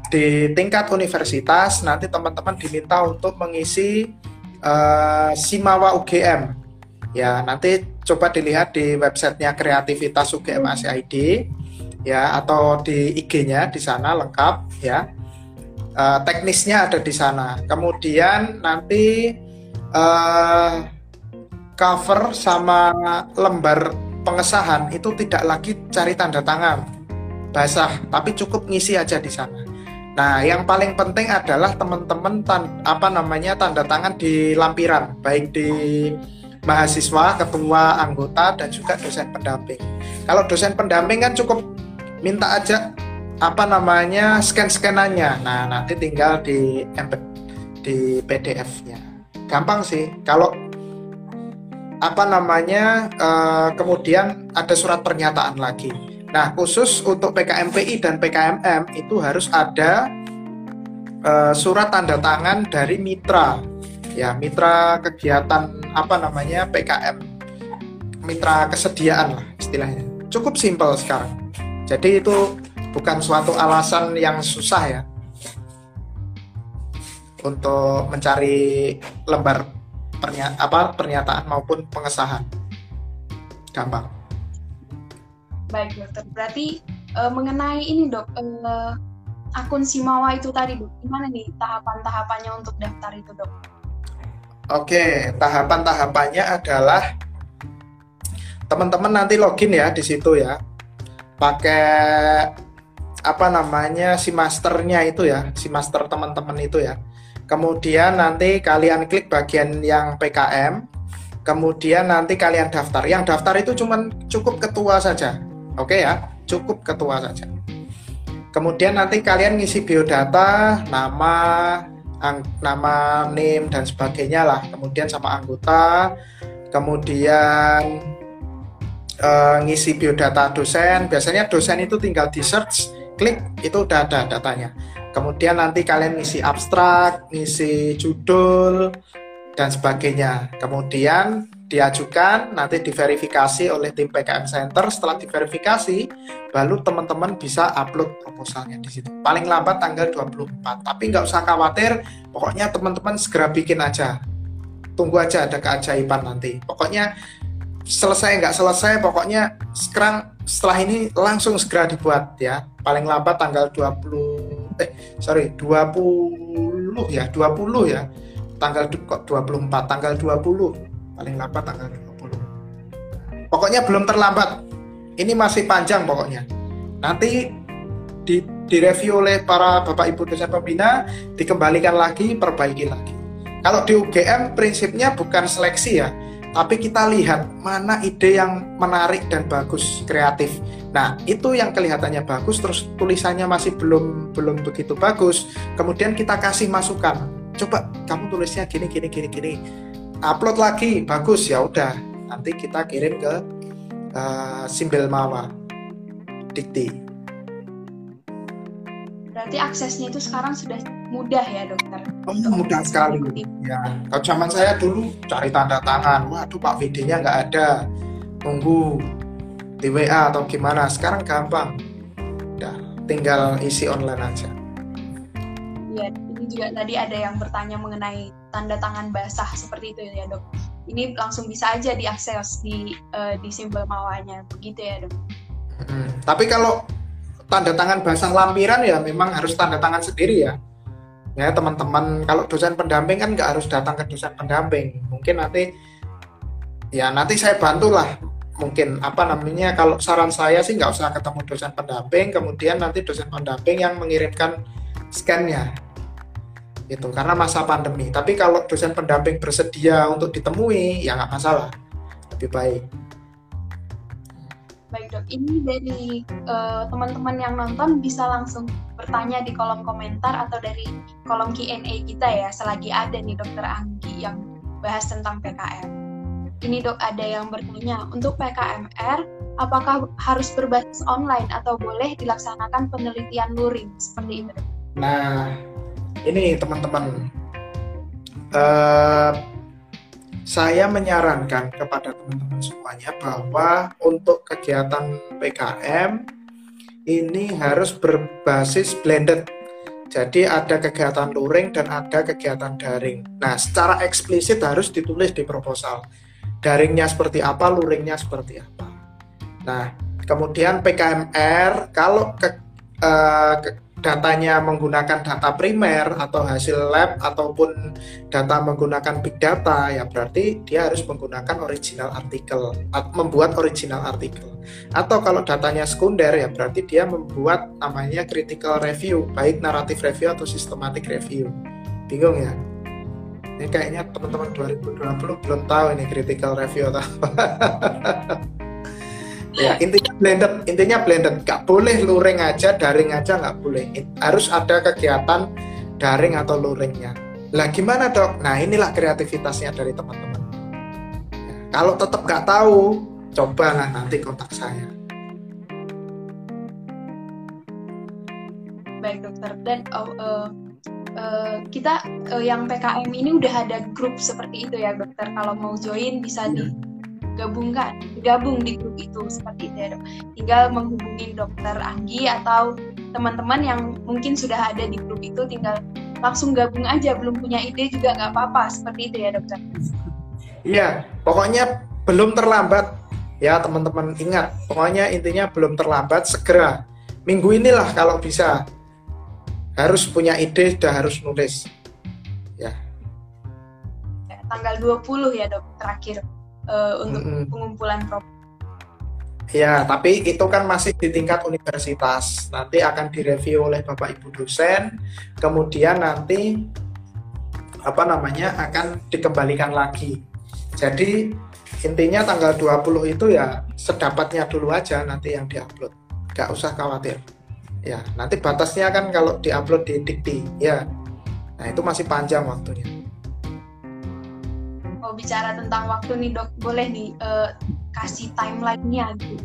di tingkat universitas nanti teman-teman diminta untuk mengisi uh, Simawa UGM. Ya, nanti coba dilihat di websitenya Kreativitas UGM ACID ya atau di IG-nya di sana lengkap ya. Uh, teknisnya ada di sana. Kemudian nanti uh, cover sama lembar pengesahan itu tidak lagi cari tanda tangan basah, tapi cukup ngisi aja di sana. Nah, yang paling penting adalah teman-teman apa namanya tanda tangan di lampiran, baik di mahasiswa, ketua, anggota, dan juga dosen pendamping. Kalau dosen pendamping kan cukup minta aja apa namanya scan-scanannya. Nah, nanti tinggal di embed di PDF-nya. Gampang sih. Kalau apa namanya uh, kemudian ada surat pernyataan lagi Nah, khusus untuk PKMPI dan PKMM itu harus ada uh, surat tanda tangan dari mitra. Ya, mitra kegiatan apa namanya? PKM. Mitra kesediaan lah istilahnya. Cukup simpel sekarang. Jadi itu bukan suatu alasan yang susah ya untuk mencari lembar pernya apa pernyataan maupun pengesahan. Gampang. Baik dokter, berarti uh, mengenai ini dok, uh, akun Simawa itu tadi dok, gimana nih tahapan-tahapannya untuk daftar itu dok? Oke, tahapan-tahapannya adalah teman-teman nanti login ya di situ ya, pakai apa namanya si masternya itu ya, si master teman-teman itu ya. Kemudian nanti kalian klik bagian yang PKM, kemudian nanti kalian daftar. Yang daftar itu cuma cukup ketua saja. Oke ya, cukup ketua saja. Kemudian nanti kalian ngisi biodata, nama, ang, nama, name dan sebagainya lah. Kemudian sama anggota, kemudian uh, ngisi biodata dosen. Biasanya dosen itu tinggal di search, klik itu udah ada datanya. Kemudian nanti kalian ngisi abstrak, ngisi judul, dan sebagainya. Kemudian diajukan, nanti diverifikasi oleh tim PKM Center. Setelah diverifikasi, baru teman-teman bisa upload proposalnya di situ. Paling lambat tanggal 24. Tapi nggak usah khawatir, pokoknya teman-teman segera bikin aja. Tunggu aja ada keajaiban nanti. Pokoknya selesai nggak selesai, pokoknya sekarang setelah ini langsung segera dibuat ya. Paling lambat tanggal 20 eh sorry 20 ya 20 ya. Tanggal kok 24 tanggal 20 paling lambat tanggal 20 pokoknya belum terlambat. Ini masih panjang pokoknya. Nanti di, direview oleh para bapak ibu dosen pembina dikembalikan lagi perbaiki lagi. Kalau di UGM prinsipnya bukan seleksi ya tapi kita lihat mana ide yang menarik dan bagus, kreatif. Nah, itu yang kelihatannya bagus terus tulisannya masih belum belum begitu bagus. Kemudian kita kasih masukan. Coba kamu tulisnya gini gini gini gini. Upload lagi, bagus ya udah. Nanti kita kirim ke uh, Simbel Mawa Dikti. Berarti aksesnya itu sekarang sudah mudah ya dokter? Oh, mudah sekali. Ya, kalau zaman saya dulu cari tanda tangan, waduh Pak VD-nya nggak ada, tunggu di WA atau gimana. Sekarang gampang, ya, tinggal isi online aja. Iya, ini juga tadi ada yang bertanya mengenai tanda tangan basah seperti itu ya dok. Ini langsung bisa aja diakses di uh, di simbol mawanya, begitu ya dok. Hmm, tapi kalau tanda tangan basah lampiran ya memang harus tanda tangan sendiri ya. Ya teman-teman kalau dosen pendamping kan nggak harus datang ke dosen pendamping. Mungkin nanti ya nanti saya bantulah. Mungkin apa namanya kalau saran saya sih nggak usah ketemu dosen pendamping kemudian nanti dosen pendamping yang mengirimkan scannya. Itu karena masa pandemi. Tapi kalau dosen pendamping bersedia untuk ditemui ya nggak masalah. Lebih baik baik dok ini dari uh, teman-teman yang nonton bisa langsung bertanya di kolom komentar atau dari kolom Q&A kita ya selagi ada nih dokter Anggi yang bahas tentang PKM ini dok ada yang bertanya untuk PKMR apakah harus berbasis online atau boleh dilaksanakan penelitian luring? Seperti itu nah ini teman-teman uh, saya menyarankan kepada teman-teman semuanya bahwa untuk kegiatan PKM ini harus berbasis blended. Jadi ada kegiatan luring dan ada kegiatan daring. Nah, secara eksplisit harus ditulis di proposal. Daringnya seperti apa, luringnya seperti apa. Nah, kemudian PKMR kalau ke, uh, ke datanya menggunakan data primer atau hasil lab ataupun data menggunakan big data ya berarti dia harus menggunakan original artikel membuat original artikel. Atau kalau datanya sekunder ya berarti dia membuat namanya critical review baik naratif review atau systematic review. Bingung ya? Ini kayaknya teman-teman 2020 belum tahu ini critical review atau apa ya intinya blended intinya blended. Nggak boleh luring aja daring aja nggak boleh. Harus ada kegiatan daring atau luringnya. Lah gimana dok? Nah inilah kreativitasnya dari teman-teman. Ya, kalau tetap nggak tahu cobalah nanti kontak saya. Baik dokter. Dan oh, uh, uh, kita uh, yang PKM ini udah ada grup seperti itu ya dokter. Kalau mau join bisa digabungkan gabung di grup itu seperti itu. Ya dok tinggal menghubungi dokter Anggi atau teman-teman yang mungkin sudah ada di grup itu tinggal langsung gabung aja belum punya ide juga nggak apa-apa seperti itu ya dokter. Iya pokoknya belum terlambat. Ya teman-teman ingat pokoknya intinya belum terlambat segera. Minggu inilah kalau bisa. Harus punya ide sudah harus nulis. Ya. Tanggal 20 ya dok terakhir uh, untuk mm -hmm. pengumpulan prop Ya, tapi itu kan masih di tingkat universitas. Nanti akan direview oleh Bapak Ibu dosen, kemudian nanti apa namanya akan dikembalikan lagi. Jadi intinya tanggal 20 itu ya sedapatnya dulu aja nanti yang diupload nggak usah khawatir ya nanti batasnya kan kalau diupload di dikti ya nah itu masih panjang waktunya mau bicara tentang waktu nih dok. Boleh nih uh, kasih timelinenya gitu.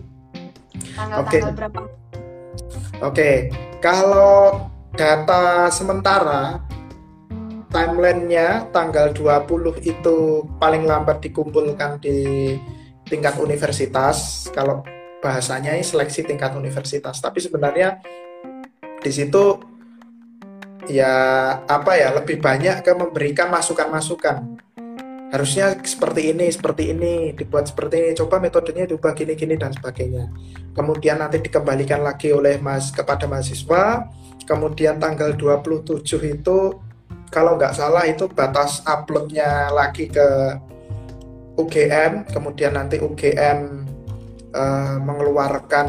Tanggal-tanggal okay. berapa? Oke. Okay. kalau data sementara timelinenya tanggal 20 itu paling lambat dikumpulkan di tingkat universitas. Kalau bahasanya ini seleksi tingkat universitas. Tapi sebenarnya di situ ya apa ya lebih banyak ke memberikan masukan-masukan harusnya seperti ini seperti ini dibuat seperti ini. Coba metodenya diubah gini-gini dan sebagainya. Kemudian nanti dikembalikan lagi oleh mas kepada mahasiswa. Kemudian tanggal 27 itu kalau nggak salah itu batas uploadnya lagi ke UGM kemudian nanti UGM uh, eh, mengeluarkan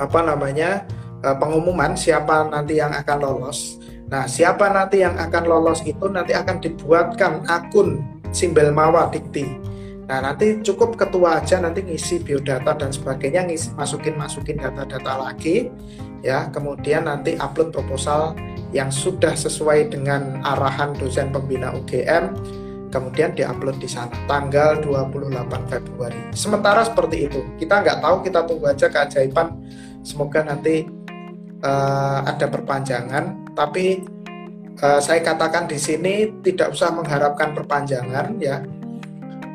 apa namanya uh, pengumuman siapa nanti yang akan lolos nah siapa nanti yang akan lolos itu nanti akan dibuatkan akun simbel mawa dikti nah nanti cukup ketua aja nanti ngisi biodata dan sebagainya ngisi, masukin masukin data-data lagi ya kemudian nanti upload proposal yang sudah sesuai dengan arahan dosen pembina UGM kemudian diupload di sana tanggal 28 Februari. Sementara seperti itu, kita nggak tahu, kita tunggu aja keajaiban. Semoga nanti uh, ada perpanjangan, tapi uh, saya katakan di sini tidak usah mengharapkan perpanjangan ya.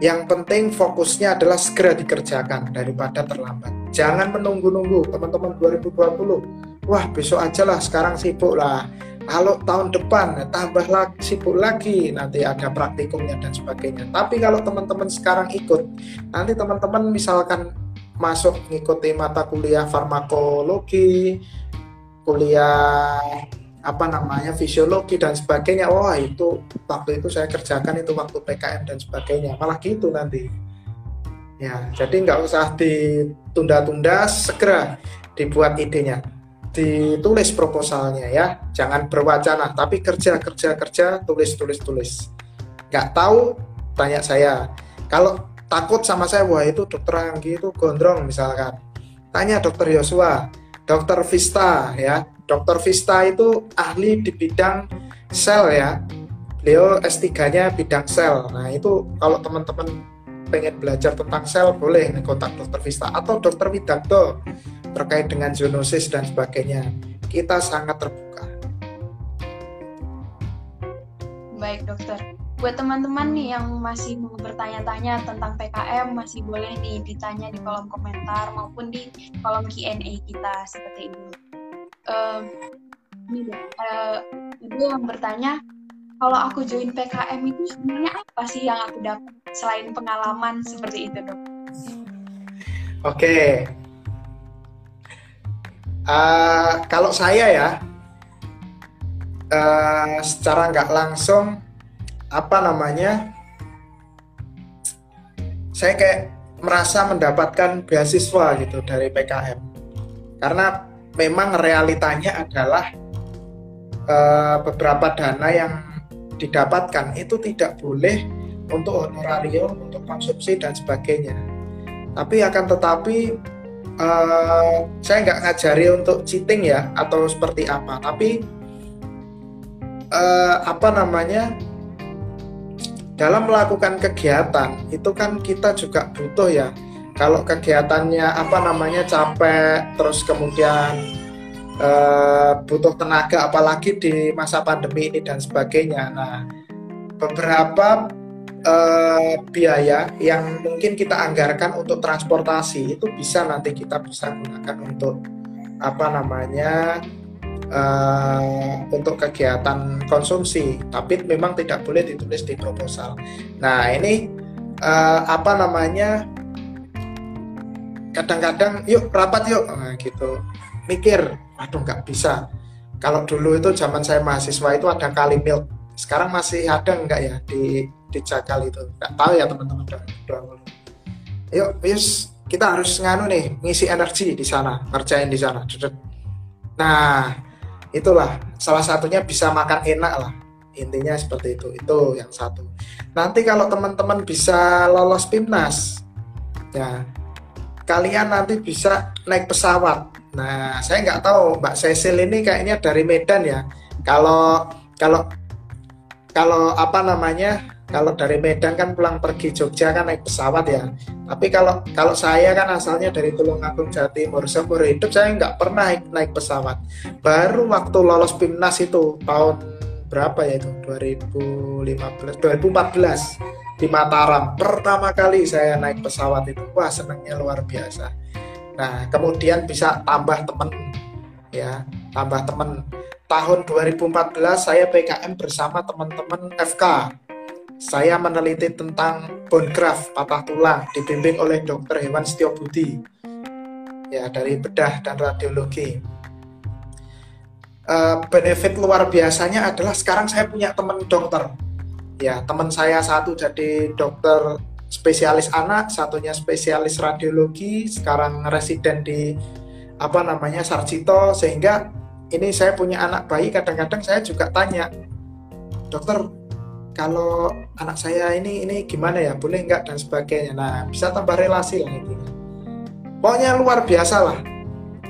Yang penting fokusnya adalah segera dikerjakan daripada terlambat. Jangan menunggu-nunggu teman-teman 2020. Wah besok aja lah, sekarang sibuk lah kalau tahun depan tambah lagi sibuk lagi nanti ada praktikumnya dan sebagainya tapi kalau teman-teman sekarang ikut nanti teman-teman misalkan masuk ngikuti mata kuliah farmakologi kuliah apa namanya fisiologi dan sebagainya. Wah itu waktu itu saya kerjakan itu waktu PKM dan sebagainya. Malah gitu nanti. Ya jadi nggak usah ditunda-tunda segera dibuat idenya. Ditulis proposalnya ya. Jangan berwacana tapi kerja kerja kerja tulis tulis tulis. Nggak tahu tanya saya. Kalau takut sama saya wah itu dokter Anggi itu gondrong misalkan. Tanya dokter Yosua dokter Vista ya dokter Vista itu ahli di bidang sel ya beliau S3-nya bidang sel nah itu kalau teman-teman pengen belajar tentang sel boleh kontak dokter Vista atau dokter Widanto terkait dengan zoonosis dan sebagainya. Kita sangat terbuka. Baik dokter. Buat teman-teman nih yang masih mau bertanya-tanya tentang PKM, masih boleh nih ditanya di kolom komentar maupun di kolom Q&A kita seperti ini. Uh, ini uh, yang bertanya, kalau aku join PKM itu sebenarnya apa sih yang aku dapat selain pengalaman seperti itu dok? Oke, Uh, kalau saya ya, uh, secara nggak langsung apa namanya, saya kayak merasa mendapatkan beasiswa gitu dari PKM, karena memang realitanya adalah uh, beberapa dana yang didapatkan itu tidak boleh untuk honorarium, untuk konsumsi dan sebagainya. Tapi akan tetapi uh, saya nggak ngajari untuk cheating ya atau seperti apa tapi uh, apa namanya dalam melakukan kegiatan itu kan kita juga butuh ya kalau kegiatannya apa namanya capek terus kemudian eh, butuh tenaga apalagi di masa pandemi ini dan sebagainya. Nah, beberapa eh, biaya yang mungkin kita anggarkan untuk transportasi itu bisa nanti kita bisa gunakan untuk apa namanya eh, untuk kegiatan konsumsi, tapi memang tidak boleh ditulis di proposal. Nah, ini eh, apa namanya? Kadang-kadang yuk rapat yuk nah, gitu. Mikir, aduh nggak bisa. Kalau dulu itu zaman saya mahasiswa itu ada kali milk. Sekarang masih ada nggak ya di di Jakal itu? Nggak tahu ya teman-teman. Yuk, yus kita harus nganu nih ngisi energi di sana, ngerjain di sana. Nah, itulah salah satunya bisa makan enak lah. Intinya seperti itu itu yang satu. Nanti kalau teman-teman bisa lolos PIMNAS ya kalian nanti bisa naik pesawat. Nah saya nggak tahu Mbak Cecil ini kayaknya dari Medan ya. Kalau kalau kalau apa namanya kalau dari Medan kan pulang pergi Jogja kan naik pesawat ya. Tapi kalau kalau saya kan asalnya dari Tulungagung Jawa Timur. Seumur hidup saya nggak pernah naik, naik pesawat. Baru waktu lolos PIMNAS itu tahun berapa ya itu? 2015 2014 di Mataram. Pertama kali saya naik pesawat itu. Wah senangnya luar biasa. Nah kemudian bisa tambah temen ya tambah temen. Tahun 2014 saya PKM bersama teman-teman FK saya meneliti tentang bone graft patah tulang dibimbing oleh dokter hewan Setio Budi ya dari bedah dan radiologi. Uh, benefit luar biasanya adalah sekarang saya punya teman dokter. Ya teman saya satu jadi dokter spesialis anak satunya spesialis radiologi sekarang residen di apa namanya Sarjito. Sehingga ini saya punya anak bayi kadang-kadang saya juga tanya dokter kalau anak saya ini ini gimana ya? Boleh nggak? Dan sebagainya. Nah bisa tambah relasi lah ini pokoknya luar biasa lah.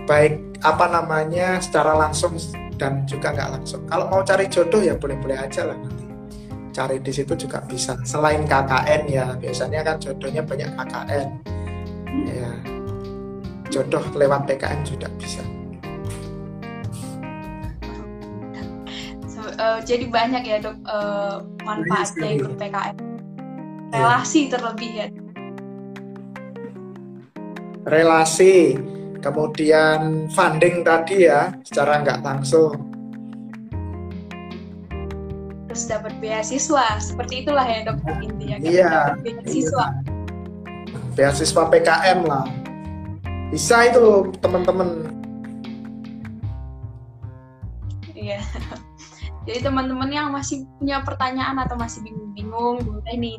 Baik apa namanya secara langsung dan juga nggak langsung. Kalau mau cari jodoh ya boleh-boleh aja lah nanti. Cari di situ juga bisa. Selain KKN ya biasanya kan jodohnya banyak KKN ya. Jodoh lewat PKN juga bisa uh, jadi banyak ya dok uh, manfaatnya ikut PKM relasi ya. terlebih ya. Relasi kemudian funding tadi ya secara nggak langsung. Terus dapat beasiswa seperti itulah ya dok intinya. Iya, beasiswa. Iya. beasiswa PKM lah. Bisa itu teman-teman jadi teman-teman yang masih punya pertanyaan atau masih bingung-bingung boleh nih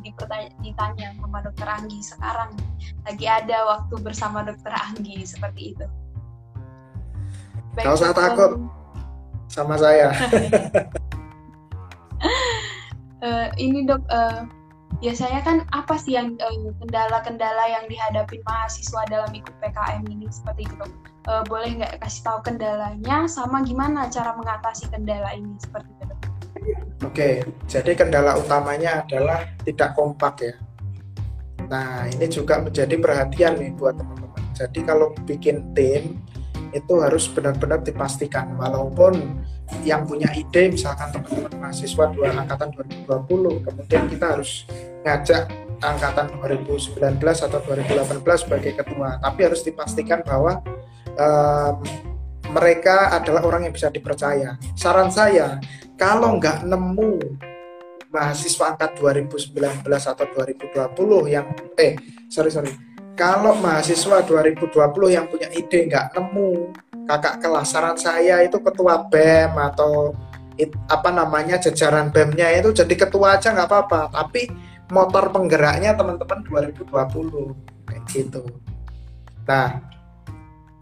ditanya sama dokter Anggi sekarang. Lagi ada waktu bersama dokter Anggi seperti itu. Baik, usah takut sama saya. Uh, ini dok uh, biasanya kan apa sih yang kendala kendala-kendala yang dihadapi mahasiswa dalam ikut PKM ini? Seperti itu dok. Uh, boleh nggak kasih tahu kendalanya sama gimana cara mengatasi kendala ini? Seperti Oke, jadi kendala utamanya adalah tidak kompak ya. Nah, ini juga menjadi perhatian nih buat teman-teman. Jadi kalau bikin tim itu harus benar-benar dipastikan walaupun yang punya ide misalkan teman-teman mahasiswa dua angkatan 2020 kemudian kita harus ngajak angkatan 2019 atau 2018 sebagai ketua tapi harus dipastikan bahwa um, mereka adalah orang yang bisa dipercaya. Saran saya, kalau nggak nemu mahasiswa angkat 2019 atau 2020 yang eh sorry sorry. Kalau mahasiswa 2020 yang punya ide nggak nemu kakak kelas saran saya itu ketua BEM atau it, apa namanya jajaran BEM-nya itu jadi ketua aja nggak apa-apa. Tapi motor penggeraknya teman-teman 2020 kayak gitu. Nah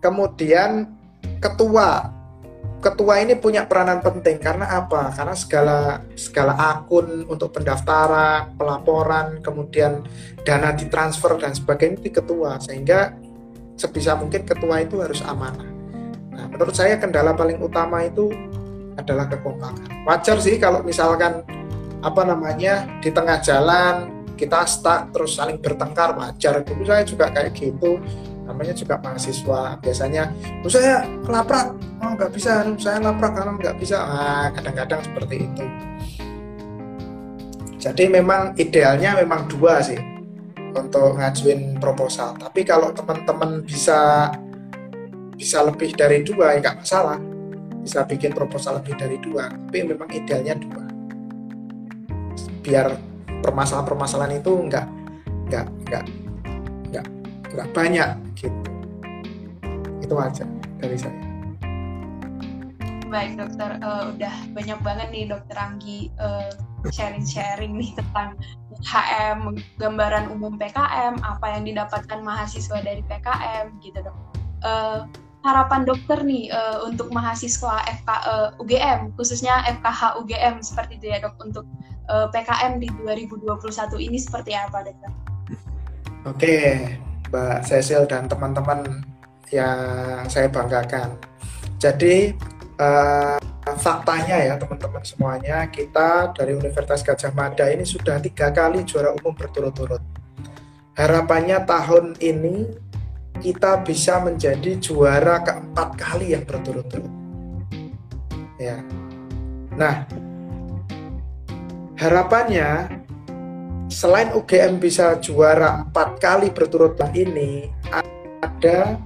kemudian ketua ketua ini punya peranan penting karena apa? Karena segala segala akun untuk pendaftaran, pelaporan, kemudian dana ditransfer dan sebagainya di ketua sehingga sebisa mungkin ketua itu harus amanah. Nah, menurut saya kendala paling utama itu adalah kekompakan. Wajar sih kalau misalkan apa namanya di tengah jalan kita stuck terus saling bertengkar wajar. Dulu saya juga kayak gitu namanya juga mahasiswa. Biasanya oh, saya kelaprak oh nggak bisa saya laprak kalau nggak bisa. Ah kadang-kadang seperti itu. Jadi memang idealnya memang dua sih untuk ngajuin proposal. Tapi kalau teman-teman bisa bisa lebih dari dua ya nggak masalah. Bisa bikin proposal lebih dari dua tapi memang idealnya dua. Biar permasalahan-permasalahan itu nggak nggak nggak nggak banyak gitu. Itu aja dari saya. Baik dokter uh, udah banyak banget nih dokter Anggi uh, sharing-sharing nih tentang HM gambaran umum PKM apa yang didapatkan mahasiswa dari PKM gitu dok. Uh, harapan dokter nih uh, untuk mahasiswa FK uh, UGM khususnya FKH UGM seperti itu ya dok untuk uh, PKM di 2021 ini seperti apa dokter? Oke, Mbak Cecil dan teman-teman yang saya banggakan. Jadi uh, faktanya ya teman-teman semuanya kita dari Universitas Gajah Mada ini sudah tiga kali juara umum berturut-turut. Harapannya tahun ini kita bisa menjadi juara keempat kali yang berturut-turut. Ya. Nah, harapannya selain UGM bisa juara empat kali berturut-turut ini, ada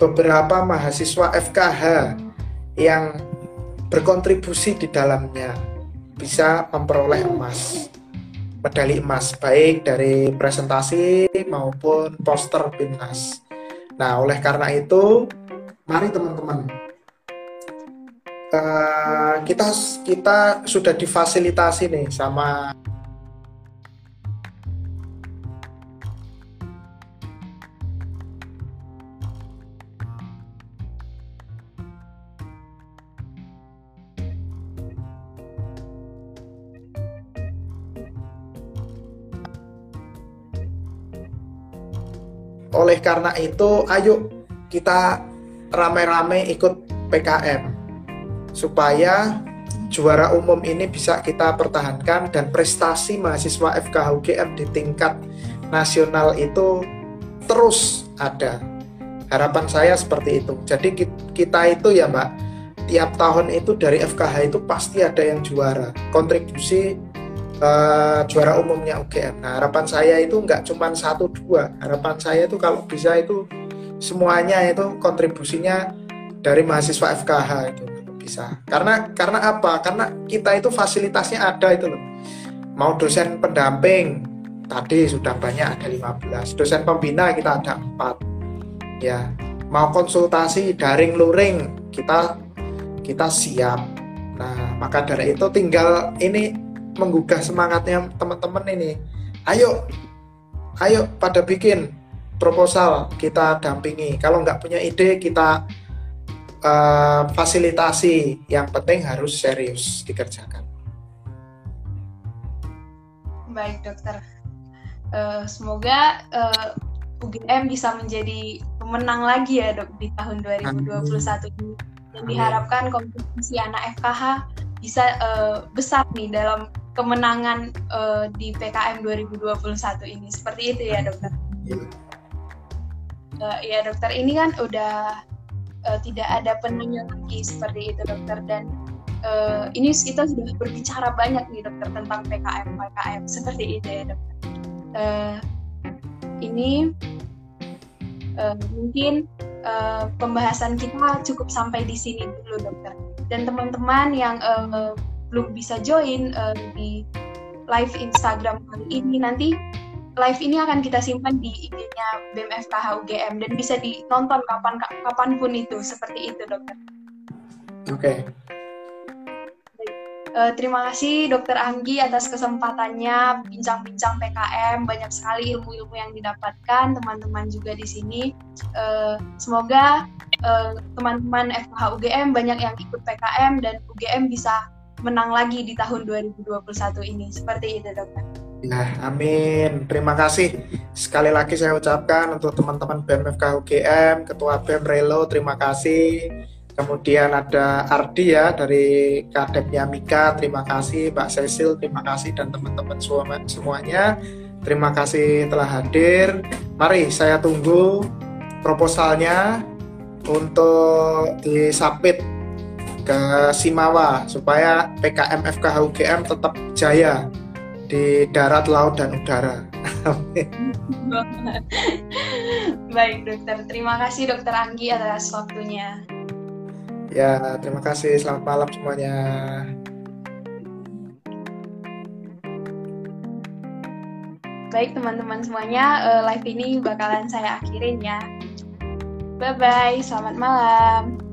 beberapa mahasiswa FKH yang berkontribusi di dalamnya bisa memperoleh emas medali emas baik dari presentasi maupun poster Binnas. Nah, oleh karena itu, mari teman-teman uh, kita kita sudah difasilitasi nih sama oleh karena itu ayo kita rame-rame ikut PKM supaya juara umum ini bisa kita pertahankan dan prestasi mahasiswa FKH UGM di tingkat nasional itu terus ada. Harapan saya seperti itu. Jadi kita itu ya Mbak, tiap tahun itu dari FKH itu pasti ada yang juara. Kontribusi uh, juara umumnya UGM. Nah harapan saya itu nggak cuma satu dua, harapan saya itu kalau bisa itu semuanya itu kontribusinya dari mahasiswa FKH itu bisa. Karena karena apa? Karena kita itu fasilitasnya ada itu loh. Mau dosen pendamping tadi sudah banyak ada 15. Dosen pembina kita ada 4. Ya. Mau konsultasi daring luring kita kita siap. Nah, maka dari itu tinggal ini menggugah semangatnya teman-teman ini. Ayo, ayo pada bikin proposal kita dampingi. Kalau nggak punya ide kita uh, fasilitasi. Yang penting harus serius dikerjakan. Baik dokter. Uh, semoga uh, UGM bisa menjadi pemenang lagi ya dok di tahun 2021 ini. Dan diharapkan kompetisi anak FKH bisa uh, besar nih dalam kemenangan uh, di PKM 2021 ini. Seperti itu ya dokter. Iya. Uh, ya dokter ini kan udah uh, tidak ada penunjuk lagi seperti itu dokter dan uh, ini kita sudah berbicara banyak nih dokter tentang PKM PKM seperti itu ya dokter. Uh, ini uh, mungkin uh, pembahasan kita cukup sampai di sini dulu dokter dan teman-teman yang uh, belum bisa join uh, di live Instagram kali ini nanti live ini akan kita simpan di IG-nya BMFKH UGM dan bisa dinonton kapan kapan pun itu seperti itu dokter. Oke. Okay. Uh, terima kasih Dokter Anggi atas kesempatannya bincang-bincang PKM banyak sekali ilmu-ilmu yang didapatkan teman-teman juga di sini. Uh, semoga teman-teman uh, FKH UGM banyak yang ikut PKM dan UGM bisa menang lagi di tahun 2021 ini. Seperti itu, dokter. Nah, amin. Terima kasih. Sekali lagi saya ucapkan untuk teman-teman BMFK UGM, Ketua BEM Relo, terima kasih. Kemudian ada Ardi ya dari Kadepnya Mika, terima kasih. Mbak Cecil, terima kasih. Dan teman-teman semuanya, terima kasih telah hadir. Mari saya tunggu proposalnya untuk disapit ke Simawa supaya PKM FKH UGM tetap jaya di darat, laut, dan udara. Baik dokter, terima kasih dokter Anggi atas waktunya. Ya, terima kasih. Selamat malam semuanya. Baik teman-teman semuanya, uh, live ini bakalan saya akhirin ya. Bye-bye, selamat malam.